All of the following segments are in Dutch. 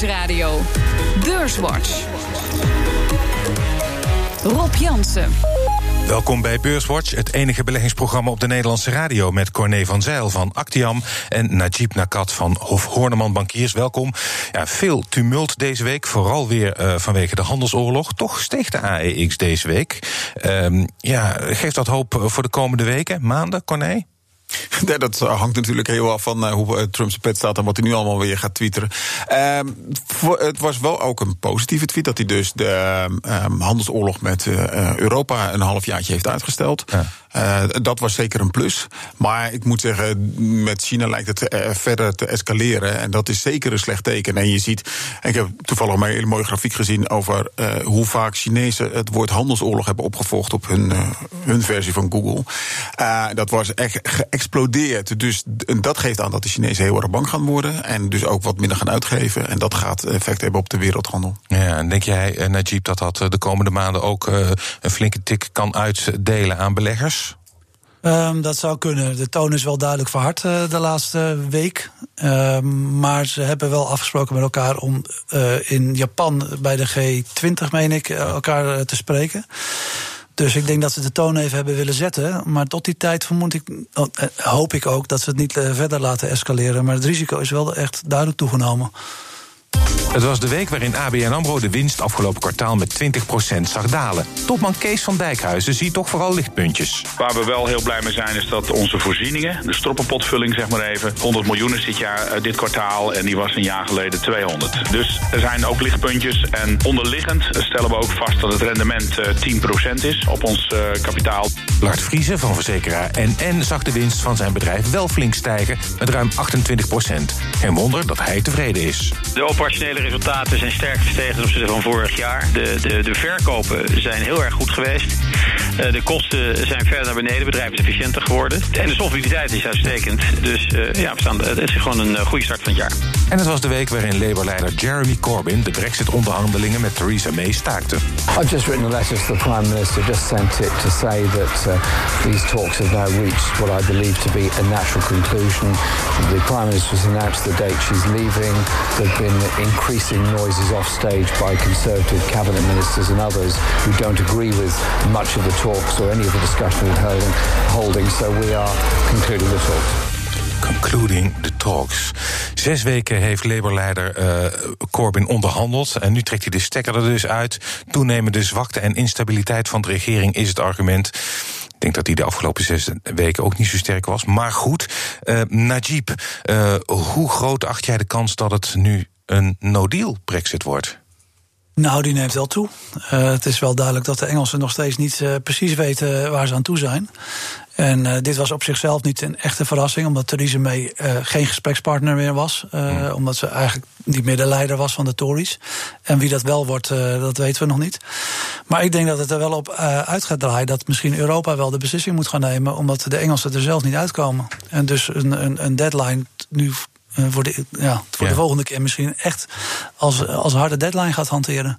Nieuwsradio. Beurswatch. Rob Jansen. Welkom bij Beurswatch, het enige beleggingsprogramma op de Nederlandse radio... met Corné van Zijl van Actiam en Najib Nakat van Hof Horneman Bankiers. Welkom. Ja, veel tumult deze week, vooral weer uh, vanwege de handelsoorlog. Toch steeg de AEX deze week. Uh, ja, geeft dat hoop voor de komende weken, maanden, Corné? Dat hangt natuurlijk heel af van uh, hoe uh, Trump's pet staat en wat hij nu allemaal weer gaat twitteren. Voor, het was wel ook een positieve tweet dat hij dus de ehm, handelsoorlog met uh, Europa een halfjaartje heeft uitgesteld. Ja. Dat was zeker een plus. Maar ik moet zeggen, met China lijkt het verder te escaleren. En dat is zeker een slecht teken. En je ziet, ik heb toevallig een hele mooie grafiek gezien over hoe vaak Chinezen het woord handelsoorlog hebben opgevolgd op hun, hun versie van Google. dat was echt explodeert. Dus dat geeft aan dat de Chinezen heel erg bang gaan worden. En dus ook wat minder gaan uitgeven. En dat gaat effect hebben op de wereldhandel. Ja, en denk jij, eh, Najib, dat dat eh, de komende maanden ook een flinke tik kan uitdelen aan beleggers? Um, dat zou kunnen. De toon is wel duidelijk verhard uh, de laatste week. Um, maar ze hebben wel afgesproken met elkaar om uh, in Japan bij de G20, meen ik, elkaar te spreken. Dus ik denk dat ze de toon even hebben willen zetten. Maar tot die tijd vermoed ik, hoop ik ook dat ze het niet verder laten escaleren. Maar het risico is wel echt duidelijk toegenomen. Het was de week waarin ABN AMRO de winst afgelopen kwartaal met 20% zag dalen. Topman Kees van Dijkhuizen ziet toch vooral lichtpuntjes. Waar we wel heel blij mee zijn is dat onze voorzieningen, de stroppenpotvulling zeg maar even, 100 miljoen is dit, jaar, dit kwartaal en die was een jaar geleden 200. Dus er zijn ook lichtpuntjes en onderliggend stellen we ook vast dat het rendement 10% is op ons kapitaal. Lart Vriezen van verzekeraar NN zag de winst van zijn bedrijf wel flink stijgen met ruim 28%. Geen wonder dat hij tevreden is. De operationele resultaten zijn sterk gestegen ten opzichte van vorig jaar. De, de, de verkopen zijn heel erg goed geweest. Uh, de kosten zijn verder naar beneden. Het bedrijf is efficiënter geworden. En de solvabiliteit is uitstekend. Dus uh, ja, we staan, het is gewoon een goede start van het jaar. En het was de week waarin Labour-leider Jeremy Corbyn de Brexit-onderhandelingen met Theresa May staakte. I've just written a letter to the Prime Minister, just sent it to say that uh, these talks have now reached what I believe to be a natural conclusion. The Prime Minister has announced the date she's leaving. There have been increasing noises off stage by Conservative cabinet ministers and others who don't agree with much of the talks or any of the discussion we're holding. So we are concluding the talks. Concluding the talks. Zes weken heeft Labour-leider uh, Corbyn onderhandeld. En nu trekt hij de stekker er dus uit. Toenemende zwakte en instabiliteit van de regering is het argument. Ik denk dat hij de afgelopen zes weken ook niet zo sterk was. Maar goed, uh, Najib, uh, hoe groot acht jij de kans dat het nu een no-deal Brexit wordt? Nou, die neemt wel toe. Uh, het is wel duidelijk dat de Engelsen nog steeds niet uh, precies weten waar ze aan toe zijn. En uh, dit was op zichzelf niet een echte verrassing, omdat Theresa May geen gesprekspartner meer was. Mm. Omdat ze eigenlijk niet meer de leider was van de Tories. En wie dat wel wordt, dat weten we nog niet. Maar ik denk dat het er wel op uit gaat draaien dat misschien Europa wel de beslissing moet gaan nemen, omdat de Engelsen er zelf niet uitkomen. En dus een, een, een deadline nu voor, de, ja, voor ja. de volgende keer misschien echt als, als harde deadline gaat hanteren.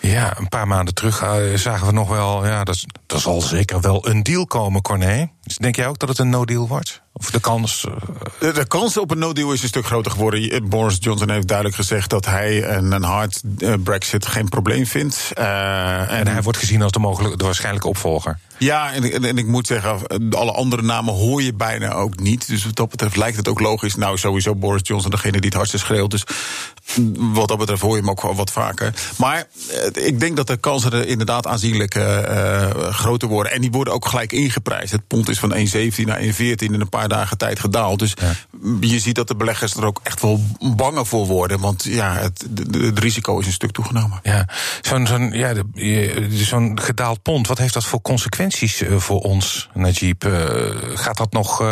Ja, een paar maanden terug uh, zagen we nog wel, ja, dat, dat zal zeker wel een deal komen, Corné. Dus denk jij ook dat het een no-deal wordt? Of de kans. Uh... De, de, kans op een no-deal is een stuk groter geworden. Boris Johnson heeft duidelijk gezegd dat hij een, een hard uh, Brexit geen probleem vindt. en, en, hij wordt gezien als de, mogelijke, de waarschijnlijke opvolger. Ja, en, en, en, ik moet zeggen, alle andere namen hoor je bijna ook niet. Dus wat dat betreft lijkt het ook logisch. Nou, sowieso Boris Johnson, degene die het hardste schreeuwt. Dus wat dat betreft hoor je hem ook wat vaker. Maar ik denk dat de kansen er inderdaad aanzienlijk uh, groter worden. En die worden ook gelijk ingeprijsd. Het pond is van 1,17 naar 1,14 in een paar dagen tijd gedaald. Dus ja. je ziet dat de beleggers er ook echt wel banger voor worden. Want ja, het, het risico is een stuk toegenomen. Ja, zo'n zo'n ja, zo'n gedaald pond, wat heeft dat voor consequenties voor ons, Najib? gaat dat nog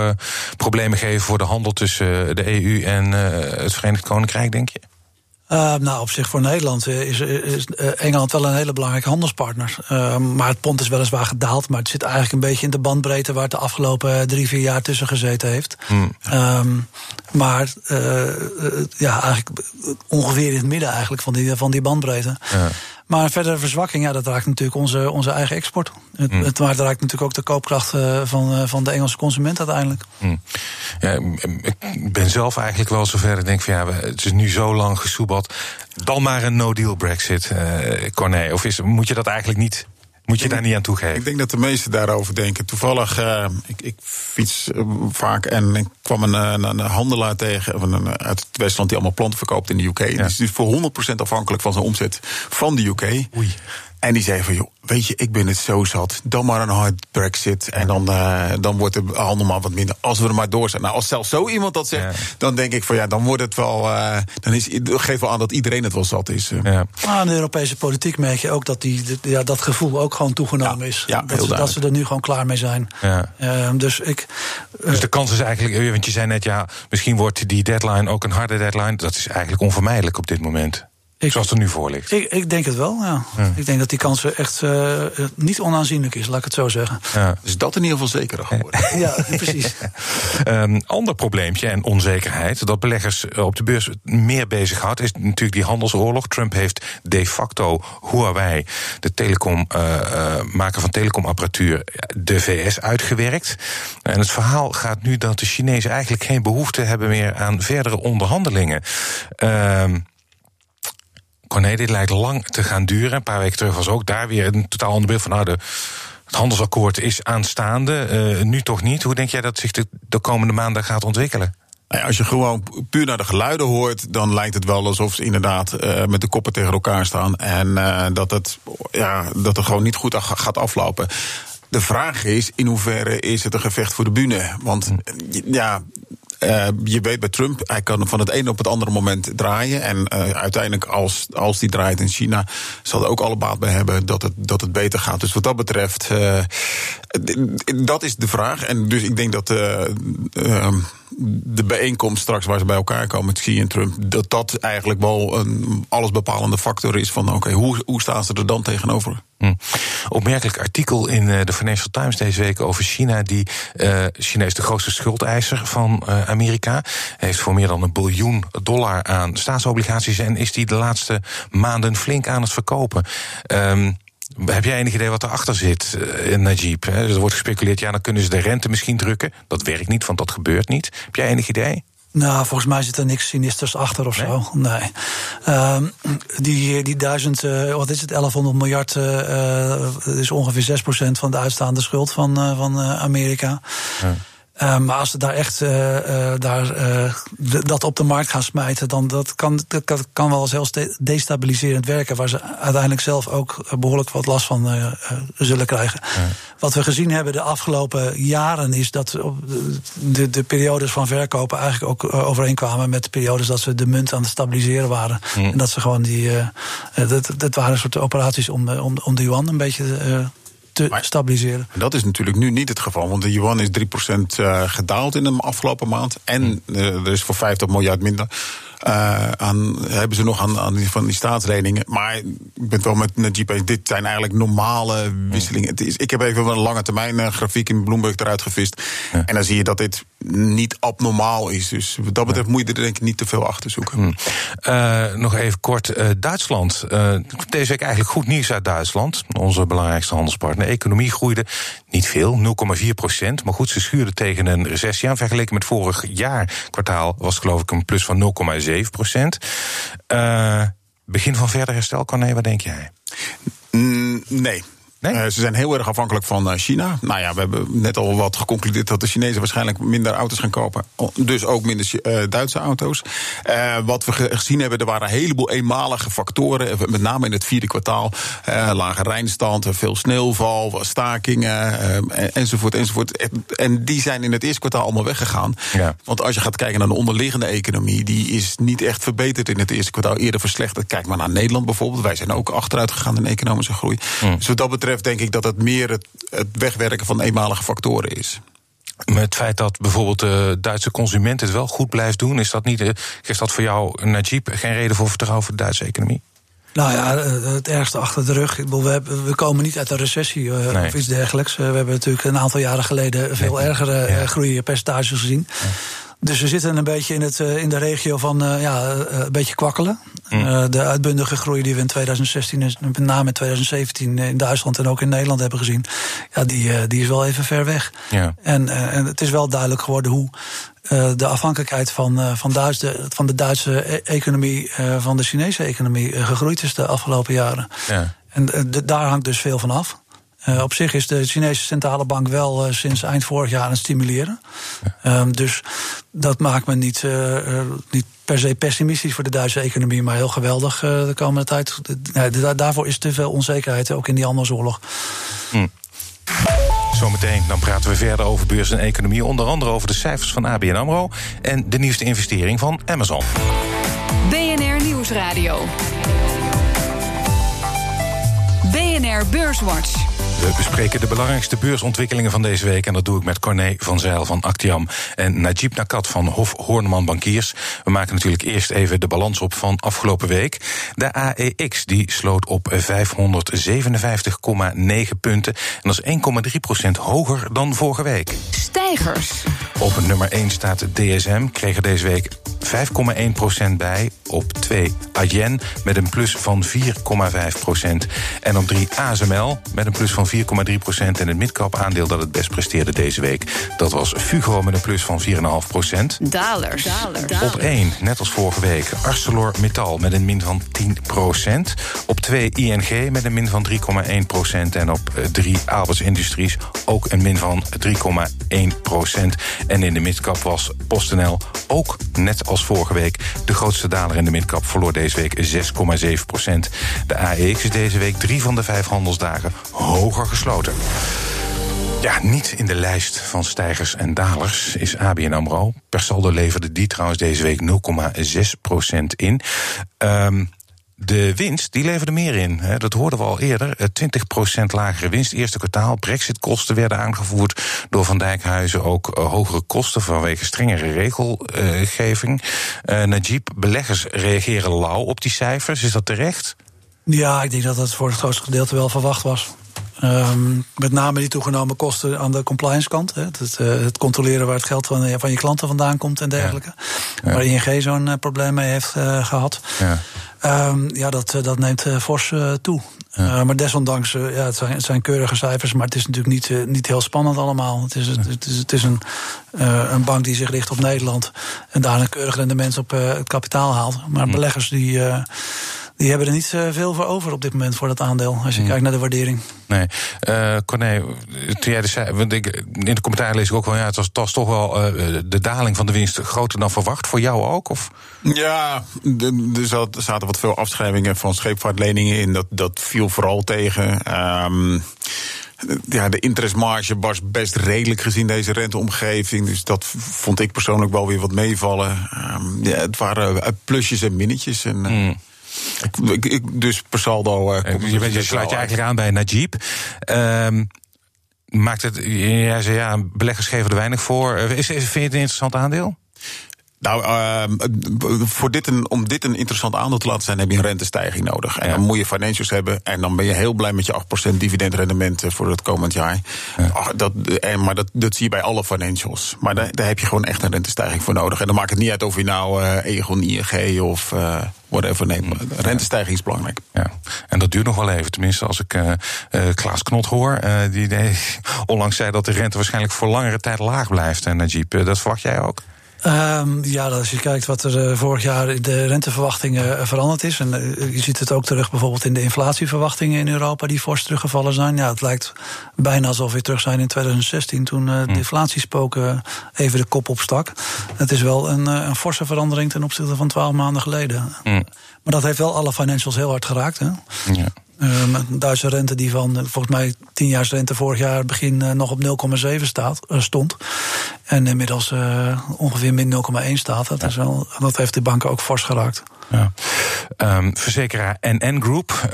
problemen geven voor de handel tussen de EU en het Verenigd Koninkrijk, denk je? Uh, nou, op zich voor Nederland is, is, Engeland wel een hele belangrijke handelspartner. Uh, maar het pond is weliswaar gedaald, maar het zit eigenlijk een beetje in de bandbreedte waar het de afgelopen drie, vier jaar tussen gezeten heeft. Mm. Um, Maar uh, ja, eigenlijk ongeveer in het midden eigenlijk van die, van die bandbreedte. Ja. Maar verdere verzwakking, ja, dat raakt natuurlijk onze, onze eigen export. Het, mm. het raakt natuurlijk ook de koopkracht van, van de Engelse consument uiteindelijk. Mm. Ja, ik ben zelf eigenlijk wel zover. Ik denk van ja, het is nu zo lang gesoebeld. Dan maar een no-deal Brexit, uh, Corné. Of is, moet je dat eigenlijk niet moet je daar niet aan toegeven? Ik denk dat de meesten daarover denken. Toevallig, uh, ik, ik, fiets uh, vaak en ik kwam een, een, een handelaar tegen een, uit het Westland die allemaal planten verkoopt in de UK. Ja. Die is dus voor 100% afhankelijk van zijn omzet van de UK. Oei. En die zei van, joh, weet je, ik ben het zo zat. Dan maar een hard brexit. En dan, uh, dan wordt de handel maar wat minder. Als we er maar door zijn. Nou, als zelfs zo iemand dat zegt, dan denk ik van ja, dan wordt het wel. Uh, dan is, geef wel aan dat iedereen het wel zat is. Uh. Ja. Maar in de Europese politiek merk je ook dat die, ja, dat gevoel ook gewoon toegenomen is. Ja, dat, ze, dat ze er nu gewoon klaar mee zijn. Ja. Ehm, dus ik. Dus de kans is eigenlijk, want je zei net ja, misschien wordt die deadline ook een harde deadline. Dat is eigenlijk onvermijdelijk op dit moment. Ik, Zoals het er nu voor ligt. Ik, ik denk het wel, ja. Ik denk dat die kans echt uh, niet onaanzienlijk is, laat ik het zo zeggen. Ja. Dus dat in ieder geval zeker geworden. ja, precies. um, ander probleempje en onzekerheid dat beleggers op de beurs meer bezighoudt... is natuurlijk die handelsoorlog. Trump heeft de facto Huawei, de telecom, uh, uh, maker van telecomapparatuur... de VS uitgewerkt. En het verhaal gaat nu dat de Chinezen eigenlijk geen behoefte hebben meer... aan verdere onderhandelingen. Uh, Corné, dit lijkt lang te gaan duren. Een paar weken terug was ook daar weer een totaal ander beeld van. Nou, de, het handelsakkoord is aanstaande, uh, nu toch niet. Hoe denk jij dat zich de, de komende maanden gaat ontwikkelen? Nou als je gewoon puur naar de geluiden hoort, dan lijkt het wel alsof ze inderdaad uh, met de koppen tegen elkaar staan. En uh, dat, het, ja, dat het gewoon niet goed gaat aflopen. De vraag is, in hoeverre is het een gevecht voor de bühne? Want ja, uh, je weet bij Trump, hij kan van het ene op het andere moment draaien. En uh, uiteindelijk, als, als die draait in China, zal er ook alle baat bij hebben dat het, dat het beter gaat. Dus wat dat betreft, uh, dat is de vraag. En dus ik denk dat de bijeenkomst straks waar ze bij elkaar komen met en Trump, dat dat eigenlijk wel een allesbepalende factor is van oké, hoe, hoe staan ze er dan tegenover? Hm. Opmerkelijk artikel in de Financial Times deze week over China. Die uh, China is de grootste schuldeiser van uh, Amerika. Heeft voor meer dan een biljoen dollar aan staatsobligaties en is die de laatste maanden flink aan het verkopen. Um, heb jij enig idee wat erachter zit, uh, Najib? Er wordt gespeculeerd, ja, dan kunnen ze de rente misschien drukken. Dat werkt niet, want dat gebeurt niet. Heb jij enig idee? Nou, volgens mij zit er niks sinisters achter of nee? zo. Nee. Um, die, die duizend, uh, wat is het, 1100 miljard, uh, is ongeveer 6% van de uitstaande schuld van, uh, van Amerika. Ja. Uh, maar als ze daar echt uh, uh, daar, dat op de markt gaan smijten, dan dat kan, dat kan wel eens heel destabiliserend werken, waar ze uiteindelijk zelf ook behoorlijk wat last van zullen krijgen. Ja. Wat we gezien hebben de afgelopen jaren is dat de, de periodes van verkopen eigenlijk ook overeenkwamen met de periodes dat ze de munt aan het stabiliseren waren. En dat ze gewoon die. dat, dat waren een soort operaties om, om, om de yuan een beetje te maar, stabiliseren. Dat is natuurlijk nu niet het geval, want de yuan is 3% uh, gedaald in de afgelopen maand. En uh, er is voor 50 miljard minder. Uh, aan, hebben ze nog aan, aan die, van die staatsleningen. Maar ik ben het wel met Najib. Dit zijn eigenlijk normale wisselingen. Het is, ik heb even een lange termijn grafiek in Bloomberg eruit gevist. Ja. En dan zie je dat dit niet abnormaal is. Dus wat dat betreft moet je er denk ik niet te veel achter zoeken. Hmm. Uh, nog even kort, Duitsland. deze week eigenlijk goed nieuws uit Duitsland. Onze belangrijkste handelspartner. De economie groeide niet veel, 0,4 procent. Maar goed, ze schuurden tegen een recessie aan. Vergeleken met vorig jaar kwartaal was geloof ik een plus van 0,7 procent. Begin van verder herstel, Corné, wat denk jij? Mm, nee. Nee? Uh, ze zijn heel erg afhankelijk van uh, China. Nou ja, we hebben net al wat geconcludeerd dat de Chinezen waarschijnlijk minder auto's gaan kopen. Dus ook minder uh, Duitse auto's. wat we gezien hebben, er waren een heleboel eenmalige factoren. Met name in het vierde kwartaal. lage rijnstand, veel sneeuwval, stakingen enzovoort, enzovoort. En die zijn in het eerste kwartaal allemaal weggegaan. Ja. Want als je gaat kijken naar de onderliggende economie, die is niet echt verbeterd in het eerste kwartaal. Eerder verslechterd. Kijk maar naar Nederland bijvoorbeeld. Wij zijn ook achteruit gegaan in economische groei. Mm. Dus wat dat betreft denk ik dat het meer het, het wegwerken van eenmalige factoren is. Met het feit dat bijvoorbeeld de Duitse consument het wel goed blijft doen, is dat, niet, is dat voor jou, Najib, geen reden voor vertrouwen voor de Duitse economie? Nou ja, het ergste achter de rug. We, we komen niet uit een recessie uh, nee. of iets dergelijks. we hebben natuurlijk een aantal jaren geleden veel nee. ergere ja. groeipercentages gezien. Ja. Dus we zitten een beetje in, het, in de regio van ja, een beetje kwakkelen. Mm. de uitbundige groei die we in 2016 en met name in 2017 in Duitsland en ook in Nederland hebben gezien, ja, die, die is wel even ver weg. Ja. En, en het is wel duidelijk geworden hoe de afhankelijkheid van, van, Duitse, van de Duitse e-, economie van de Chinese economie gegroeid is de afgelopen jaren. Ja. En daar hangt dus veel van af. Op zich is de Chinese centrale bank wel sinds eind vorig jaar aan het stimuleren. Ja. Um, dus dat maakt me niet, niet per se pessimistisch voor de Duitse economie, maar heel geweldig de komende tijd. daarvoor is te veel onzekerheid, ook in die handelsoorlog. Hm. Zometeen dan praten we verder over beurs en economie. Onder andere over de cijfers van ABN AMRO... en de nieuwste investering van Amazon. BNR Nieuwsradio. BNR Beurswatch. We bespreken de belangrijkste beursontwikkelingen van deze week. En dat doe ik met Corné van Zijl van Actiam en Najib Nakat van Hof Horneman Bankiers. We maken natuurlijk eerst even de balans op van afgelopen week. De AEX die sloot op 557,9 punten. En dat is 1,3% hoger dan vorige week. Stijgers. Op nummer 1 staat DSM, kreeg er deze week 5,1% bij. Op 2 Adyen met een plus van 4,5% En op 3 ASML met een plus van 4,3 procent. En het midcap aandeel dat het best presteerde deze week... dat was Fugro met een plus van 4,5 procent. Dalers. Op 1, net als vorige week, ArcelorMittal met een min van 10 procent. Op 2 ING met een min van 3,1 procent. En op 3 Aalberts Industries ook een min van 3,1 procent. En in de midcap was PostNL ook net als vorige week... de grootste daler in de midcap verloor deze week 6,7 procent. De AEX is deze week drie van de vijf handelsdagen hoger gesloten. Ja, niet in de lijst van stijgers en dalers is ABN AMRO. Per saldo leverde die trouwens deze week 0,6% in. Um, de winst die leverde meer in. Dat hoorden we al eerder. 20% lagere winst. Eerste kwartaal. Brexit-kosten werden aangevoerd door Van Dijkhuizen. Ook uh, hogere kosten vanwege strengere regelgeving. Uh, Najib, beleggers reageren lauw op die cijfers. Is dat terecht? Ja, ik denk dat dat voor het grootste gedeelte wel verwacht was. Um, met name die toegenomen kosten aan de compliance kant. Hè. Het, uh, het, controleren waar het geld van, van je klanten vandaan komt en dergelijke. Ja. Waar ING zo'n uh, probleem mee heeft uh, gehad. Ja, um, ja dat, dat neemt fors toe. Ja. maar desondanks, ja, het zijn, het, zijn, keurige cijfers, maar het is natuurlijk niet, niet heel spannend allemaal. Het is, het, het is, het is een, een bank die zich richt op Nederland en daar een keurig rendement op het kapitaal haalt. Maar beleggers die die hebben er niet eh, veel voor over op dit moment voor dat aandeel. Als je hmm. kijkt naar de waardering. Nee. Uh, Corné, toen jij de, want ik, in de commentaar lees ik ook wel, ja, het was, het was toch wel uh, de daling van de winst groter dan verwacht. Voor jou ook? Of? Ja, er zaten wat veel afschrijvingen van scheepvaartleningen in. Dat, dat viel vooral tegen. Um, ja, de interestmarge was best redelijk gezien deze renteomgeving. Dus dat vond ik persoonlijk wel weer wat meevallen. Um, ja, het waren plusjes en minnetjes. En, mm. Ik, ik, dus per saldo. Uh, je, je sluit je eigenlijk aan bij Najib. Um, maakt het, jij zei ja, beleggers geven er weinig voor. Is, is, vind je het een interessant aandeel? Nou, uh, voor dit een, om dit een interessant aandeel te laten zijn, heb je een rentestijging nodig. En dan moet je financials hebben. En dan ben je heel blij met je 8% dividendrendement eh, voor het komend jaar. Ja. dat, en, maar dat, dat zie je bij alle financials. Maar daar, daar heb je gewoon echt een rentestijging voor nodig. En dan maakt het niet uit of je nou uh, Egon, ING of uh, whatever neemt. Rentestijging is belangrijk. Ja. En dat duurt nog wel even. Tenminste, als ik uh, Klaas Knot hoor. die onlangs zei dat de rente waarschijnlijk voor langere tijd laag blijft. En Najib, dat verwacht jij ook? Um, ja, als je kijkt wat er uh, vorig jaar in de renteverwachtingen uh, veranderd is. En uh, je ziet het ook terug bijvoorbeeld in de inflatieverwachtingen in Europa, die fors teruggevallen zijn. Ja, het lijkt bijna alsof we terug zijn in 2016, toen de hm. inflatiespoken even de kop opstak. Het is wel een, een forse verandering ten opzichte van twaalf maanden geleden. Mm. Maar dat heeft wel alle financials heel hard geraakt. Hè? Ja. Um, Duitse rente die van volgens mij 10 jaar rente vorig jaar begin uh, nog op 0,7 staat, uh, stond. En inmiddels uh, ongeveer min 0,1 staat. Dat, is wel, dat heeft de banken ook fors geraakt. Ja. Um, verzekeraar NN Group,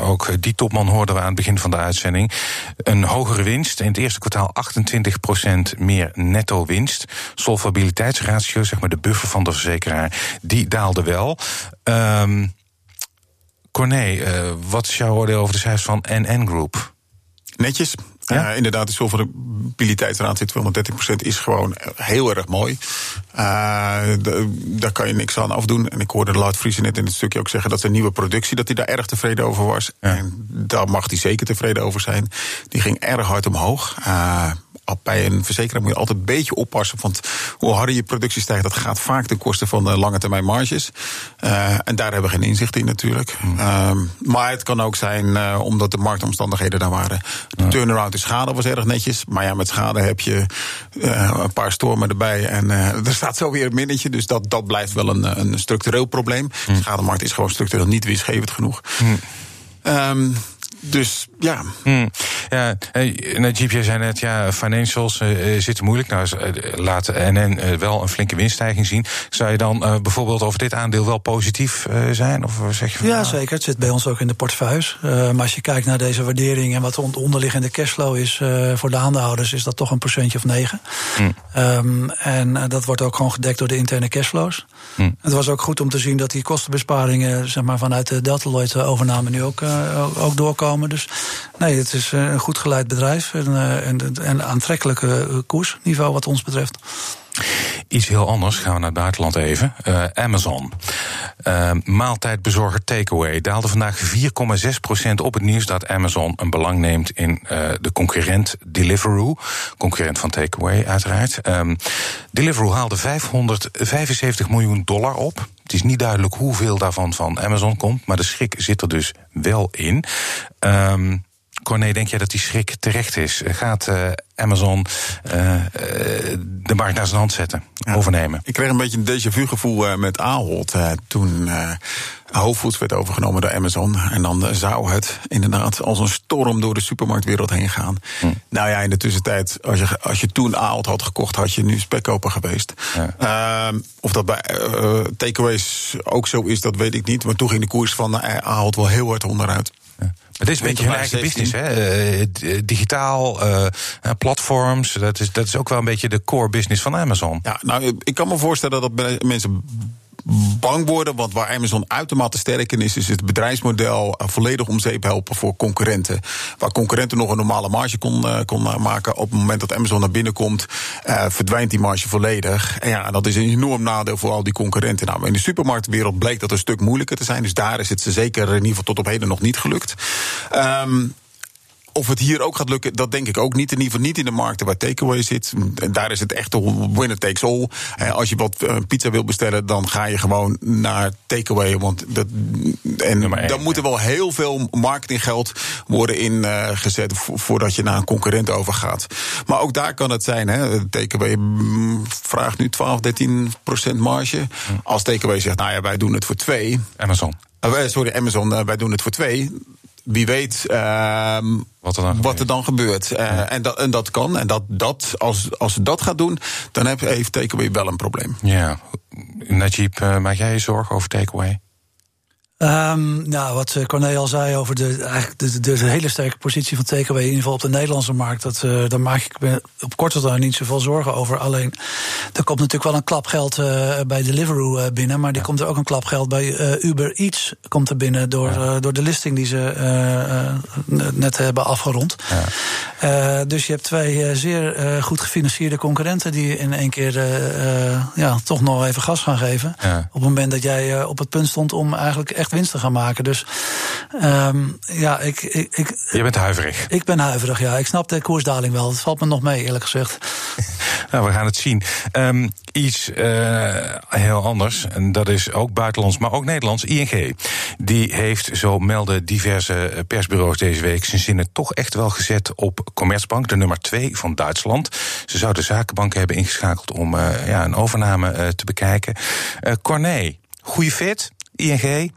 ook die topman hoorden we aan het begin van de uitzending. Een hogere winst, in het eerste kwartaal 28% meer netto winst. Solvabiliteitsratio, zeg maar de buffer van de verzekeraar, die daalde wel. Um, Corné, uh, wat is jouw oordeel over de cijfers van NN Group? Netjes. Ja? Uh, inderdaad, de solvabiliteitsraad 213% is gewoon heel erg mooi. Uh, de, daar kan je niks aan afdoen. En ik hoorde de Laat Vries net in het stukje ook zeggen dat zijn nieuwe productie, dat hij daar erg tevreden over was. Ja. En daar mag hij zeker tevreden over zijn. Die ging erg hard omhoog. Uh, bij een verzekeraar moet je altijd een beetje oppassen. Want hoe harder je productie stijgt, dat gaat vaak ten koste van de lange termijn marges. Uh, en daar hebben we geen inzicht in natuurlijk. Uh, maar het kan ook zijn uh, omdat de marktomstandigheden daar waren. De turnaround in schade was erg netjes. Maar ja, met schade heb je een paar stormen erbij. En er staat zo weer een minnetje. Dus dat, dat blijft wel een, een structureel probleem. De schademarkt is gewoon structureel niet winstgevend genoeg. Um, dus ja. Hmm. ja Najib, jij zei net, ja, financials uh, zitten moeilijk. Nou, uh, laat NN uh, wel een flinke winststijging zien. Zou je dan bijvoorbeeld over dit aandeel wel positief zijn? Of zeg je van, ja, zeker. Het zit bij ons ook in de portefeuilles. maar als je kijkt naar deze waardering en wat de onderliggende cashflow is voor de aandeelhouders, is dat toch een procentje of negen. Hmm. Um, en dat wordt ook gewoon gedekt door de interne cashflows. Hmm. Het was ook goed om te zien dat die kostenbesparingen zeg maar, vanuit de Delta Lloyd overname nu ook, ook doorkomen. Dus nee, het is een goed geleid bedrijf en, en, en aantrekkelijke koersniveau wat ons betreft. Iets heel anders, gaan we naar het buitenland even. Uh, Amazon. Uh, maaltijdbezorger Takeaway daalde vandaag 4,6% op het nieuws dat Amazon een belang neemt in uh, de concurrent Deliveroo. Concurrent van Takeaway, uiteraard. Um, Deliveroo haalde 575 miljoen dollar op. Het is niet duidelijk hoeveel daarvan van Amazon komt, maar de schrik zit er dus wel in. Um, Corné, denk jij dat die schrik terecht is? Gaat uh, Amazon uh, de markt naar zijn hand zetten, ja. overnemen? Ik kreeg een beetje een déjà vu gevoel met Ahold toen Whole Foods werd overgenomen door Amazon. En dan zou het inderdaad als een storm door de supermarktwereld heen gaan. Hm. Nou ja, in de tussentijd, als je, als je toen Ahold had gekocht, had je nu spekkoper geweest. Ja. Uh, of dat bij uh, takeaways ook zo is, dat weet ik niet. Maar toen ging de koers van Ahold wel heel hard onderuit. Het is een beetje hun eigen business, hè? Uh, digitaal, uh, platforms. Dat is, dat is ook wel een beetje de core business van Amazon. Ja, nou, ik kan me voorstellen dat mensen bang worden. Want waar Amazon uitermate sterk in is, is het bedrijfsmodel volledig om zeep helpen voor concurrenten. Waar concurrenten nog een normale marge kon, uh, kon maken. Op het moment dat Amazon naar binnen komt, verdwijnt die marge volledig. En ja, dat is een enorm nadeel voor al die concurrenten. Nou, in de supermarktwereld bleek dat een stuk moeilijker te zijn. Dus daar is het ze zeker in ieder geval tot op heden nog niet gelukt. Um, of het hier ook gaat lukken, dat denk ik ook niet. In ieder geval niet in de markten waar takeaway zit. Daar is het echt winner takes all. Als je wat pizza wil bestellen, dan ga je gewoon naar takeaway. Want dat, en dan moet er wel heel veel marketinggeld worden ingezet voordat je naar een concurrent overgaat. Maar ook daar kan het zijn. Hè. Takeaway vraagt nu 12, 13 procent marge. Als takeaway zegt, nou ja, wij doen het voor twee. Amazon. Sorry, Amazon, wij doen het voor twee wie weet uh, wat, er dan, wat er dan gebeurt. Uh, ja. en, dat, en dat kan. En dat, dat, als, als ze dat gaat doen, dan heb, heeft Takeaway wel een probleem. Ja. Najib, uh, maak jij je zorgen over Takeaway? Um, nou, wat Corné al zei over de, eigenlijk de, de, de, hele sterke positie van TKW, in ieder geval op de Nederlandse markt, dat, uh, daar maak ik me op korte termijn niet zoveel zorgen over. Alleen, er komt natuurlijk wel een klap geld uh, bij Deliveroo uh, binnen, maar er ja. komt er ook een klap geld bij Uber Eats komt er binnen door, ja. door de listing die ze net hebben afgerond. Ja. dus je hebt twee zeer goed gefinancierde concurrenten die in één keer ja, toch nog even gas gaan geven. Op het moment dat jij op het punt stond om eigenlijk echt winst te gaan maken. Dus um, ja, ik, ik, ik. Je bent huiverig. Ik ben huiverig, ja. Ik snap de koersdaling wel. Het valt me nog mee, eerlijk gezegd. nou, we gaan het zien. Um, iets uh, heel anders, en dat is ook buitenlands, maar ook Nederlands. ING. Die heeft, zo melden diverse persbureaus deze week, zijn zinnen toch echt wel gezet op Commerzbank, de nummer twee van Duitsland. Ze zouden zakenbanken hebben ingeschakeld om uh, ja, een overname uh, te bekijken. Uh, Corné, goede fit. ING.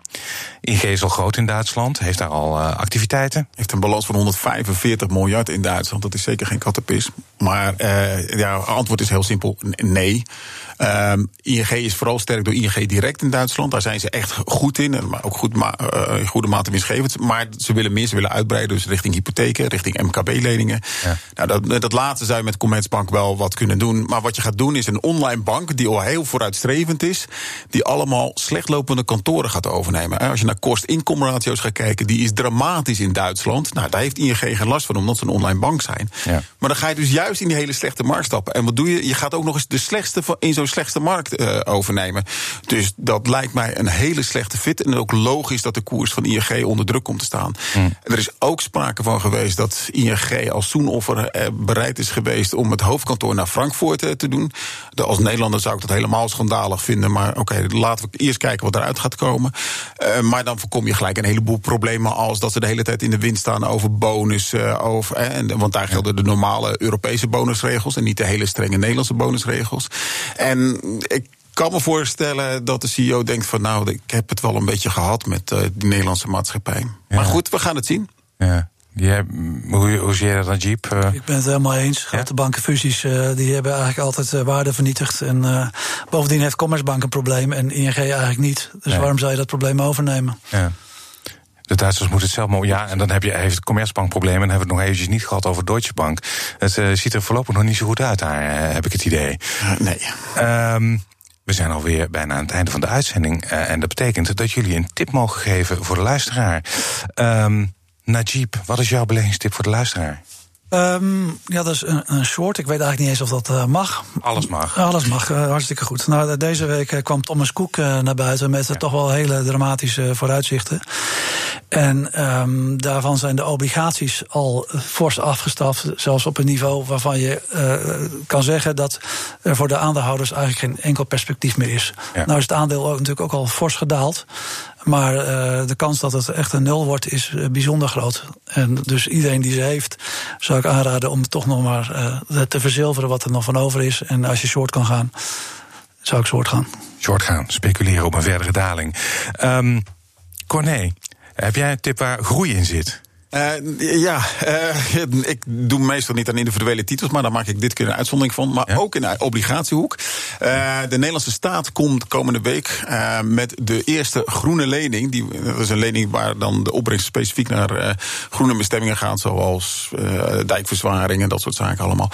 ING is al groot in Duitsland, heeft daar al uh, activiteiten. Heeft een balans van 145 miljard in Duitsland. Dat is zeker geen kattenpis. Maar uh, ja, antwoord is heel simpel: nee. Um, ING is vooral sterk door ING direct in Duitsland. Daar zijn ze echt goed in. Maar ook goed ma uh, in goede mate winstgevend. Maar ze willen meer, ze willen uitbreiden. Dus richting hypotheken, richting MKB-leningen. Ja. Nou, dat, dat laatste zou je met Commerzbank wel wat kunnen doen. Maar wat je gaat doen is een online bank die al heel vooruitstrevend is. Die allemaal slechtlopende kantoren gaat overnemen. Als je naar kost-inkomratio's gaat kijken, die is dramatisch in Duitsland. Nou, daar heeft ING geen last van, omdat ze een online bank zijn. Ja. Maar dan ga je dus juist in die hele slechte markt stappen. En wat doe je? Je gaat ook nog eens de slechtste in zo'n slechte markt uh, overnemen. Dus dat lijkt mij een hele slechte fit. En ook logisch dat de koers van ING onder druk komt te staan. Mm. Er is ook sprake van geweest dat ING als zoenoffer uh, bereid is geweest om het hoofdkantoor naar Frankfurt uh, te doen. De, als Nederlander zou ik dat helemaal schandalig vinden. Maar oké, okay, laten we eerst kijken wat eruit gaat komen. maar dan voorkom je gelijk een heleboel problemen als dat ze de hele tijd in de wind staan over bonus. over, en, want daar gelden de normale Europese bonusregels en niet de hele strenge Nederlandse bonusregels. En ik kan me voorstellen dat de CEO denkt van nou, ik heb het wel een beetje gehad met uh, die Nederlandse maatschappij. Ja. Maar goed, we gaan het zien. Ja. Ja, hoe, hoe zie je dat dan, Jeep? Uh, ik ben het helemaal eens. Grote ja? bankenfusies uh, die hebben eigenlijk altijd uh, waarde vernietigd. En bovendien heeft Commerzbank een probleem en ING eigenlijk niet. Dus nee. waarom zou je dat probleem overnemen? Ja. De Duitsers moeten het zelf maar. Ja, en dan heb je, heeft het Commerzbank problemen. En hebben we het nog eventjes niet gehad over Deutsche Bank. Het uh, ziet er voorlopig nog niet zo goed uit daar, uh, heb ik het idee. nee. Um, we zijn alweer bijna aan het einde van de uitzending. Uh, en dat betekent dat jullie een tip mogen geven voor de luisteraar. Um, Najib, wat is jouw beleggingstip voor de luisteraar? Um, ja, dat is een, een, short. Ik weet eigenlijk niet eens of dat uh, mag. Alles mag. Alles mag, uh, hartstikke goed. Nou, deze week uh, kwam Thomas Cook naar buiten met ja. toch wel hele dramatische vooruitzichten. En um, daarvan zijn de obligaties al fors afgestaft. Zelfs op een niveau waarvan je kan zeggen dat er voor de aandeelhouders eigenlijk geen enkel perspectief meer is. Ja. Nou is het aandeel ook, natuurlijk ook al fors gedaald. Maar uh, de kans dat het echt een nul wordt is uh, bijzonder groot. En dus iedereen die ze heeft, zou ik aanraden om toch nog maar uh, te verzilveren wat er nog van over is. En als je short kan gaan, zou ik short gaan. Short gaan, speculeren op een verdere daling. Um, Corné, heb jij een tip waar groei in zit? Uh, ja, uh, ik doe meestal niet aan individuele titels, maar daar maak ik dit keer een uitzondering van. Maar ja? ook in de obligatiehoek. Uh, de Nederlandse staat komt komende week met de eerste groene lening. Die, dat is een lening waar dan de opbrengst specifiek naar groene bestemmingen gaat, zoals dijkverzwaring en dat soort zaken allemaal.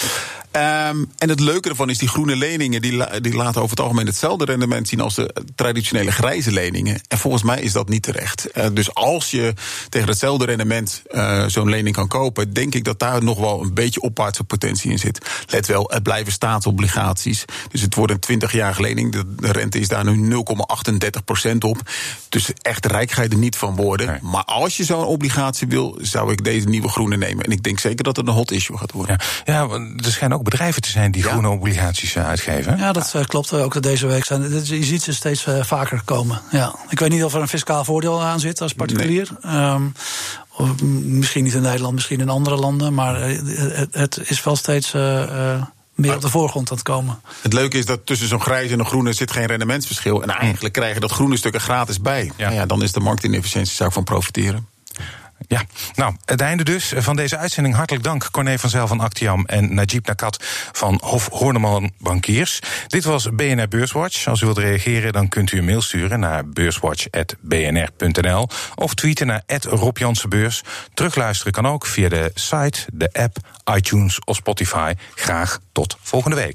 Um, en het leuke ervan is, die groene leningen die, die laten over het algemeen hetzelfde rendement zien als de traditionele grijze leningen. En volgens mij is dat niet terecht. Uh, dus als je tegen hetzelfde rendement uh, zo'n lening kan kopen, denk ik dat daar nog wel een beetje opwaartse potentie in zit. Let wel, het blijven staatsobligaties. Dus het wordt een 20-jarige lening. De, de, rente is daar nu 0,38% op. Dus echt rijk ga je er niet van worden. Nee. Maar als je zo'n obligatie wil, zou ik deze nieuwe groene nemen. En ik denk zeker dat het een hot issue gaat worden. Ja, ja er schijnen ook bedrijven te zijn die ja. groene obligaties uitgeven. Ja, dat uh, klopt. Ook deze week zijn. Je ziet ze steeds uh, vaker komen. Ja. Ik weet niet of er een fiscaal voordeel aan zit als particulier. Nee. Um, of misschien niet in Nederland, misschien in andere landen. Maar het, het is wel steeds. Uh, meer op de voorgrond aan het komen. Het leuke is dat tussen zo'n grijs en een groene zit geen rendementsverschil. En eigenlijk krijgen dat groene stukken gratis bij. Ja. Nou ja, dan is de marktinefficiëntie zou ik van profiteren. Ja, nou, het einde dus van deze uitzending. Hartelijk dank, Corné van Zel van Actiam en Najib Nakat van Hof Horneman Bankiers. Dit was BNR Beurswatch. Als u wilt reageren, dan kunt u een mail sturen naar beurswatch.bnr.nl of tweeten naar Rob Jansenbeurs. Terugluisteren kan ook via de site, de app, iTunes of Spotify. Graag tot volgende week.